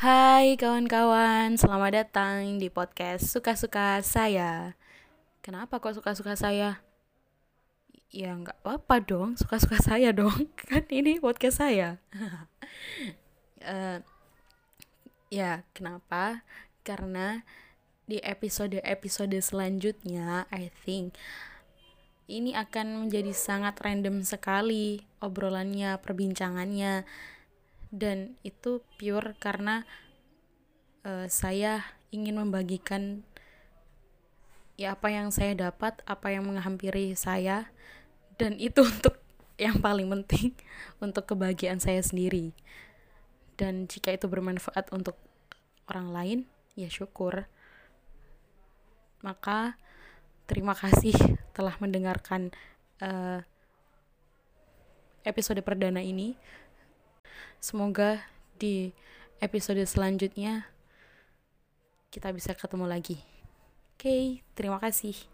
Hai kawan-kawan, selamat datang di podcast Suka-Suka Saya Kenapa kok suka-suka saya? Ya nggak apa-apa dong, suka-suka saya dong Kan ini podcast saya uh, Ya, kenapa? Karena di episode-episode selanjutnya, I think ini akan menjadi sangat random sekali obrolannya, perbincangannya, dan itu pure karena uh, saya ingin membagikan ya apa yang saya dapat, apa yang menghampiri saya, dan itu untuk yang paling penting untuk kebahagiaan saya sendiri. Dan jika itu bermanfaat untuk orang lain, ya syukur. Maka terima kasih telah mendengarkan uh, episode perdana ini. Semoga di episode selanjutnya kita bisa ketemu lagi. Oke, okay, terima kasih.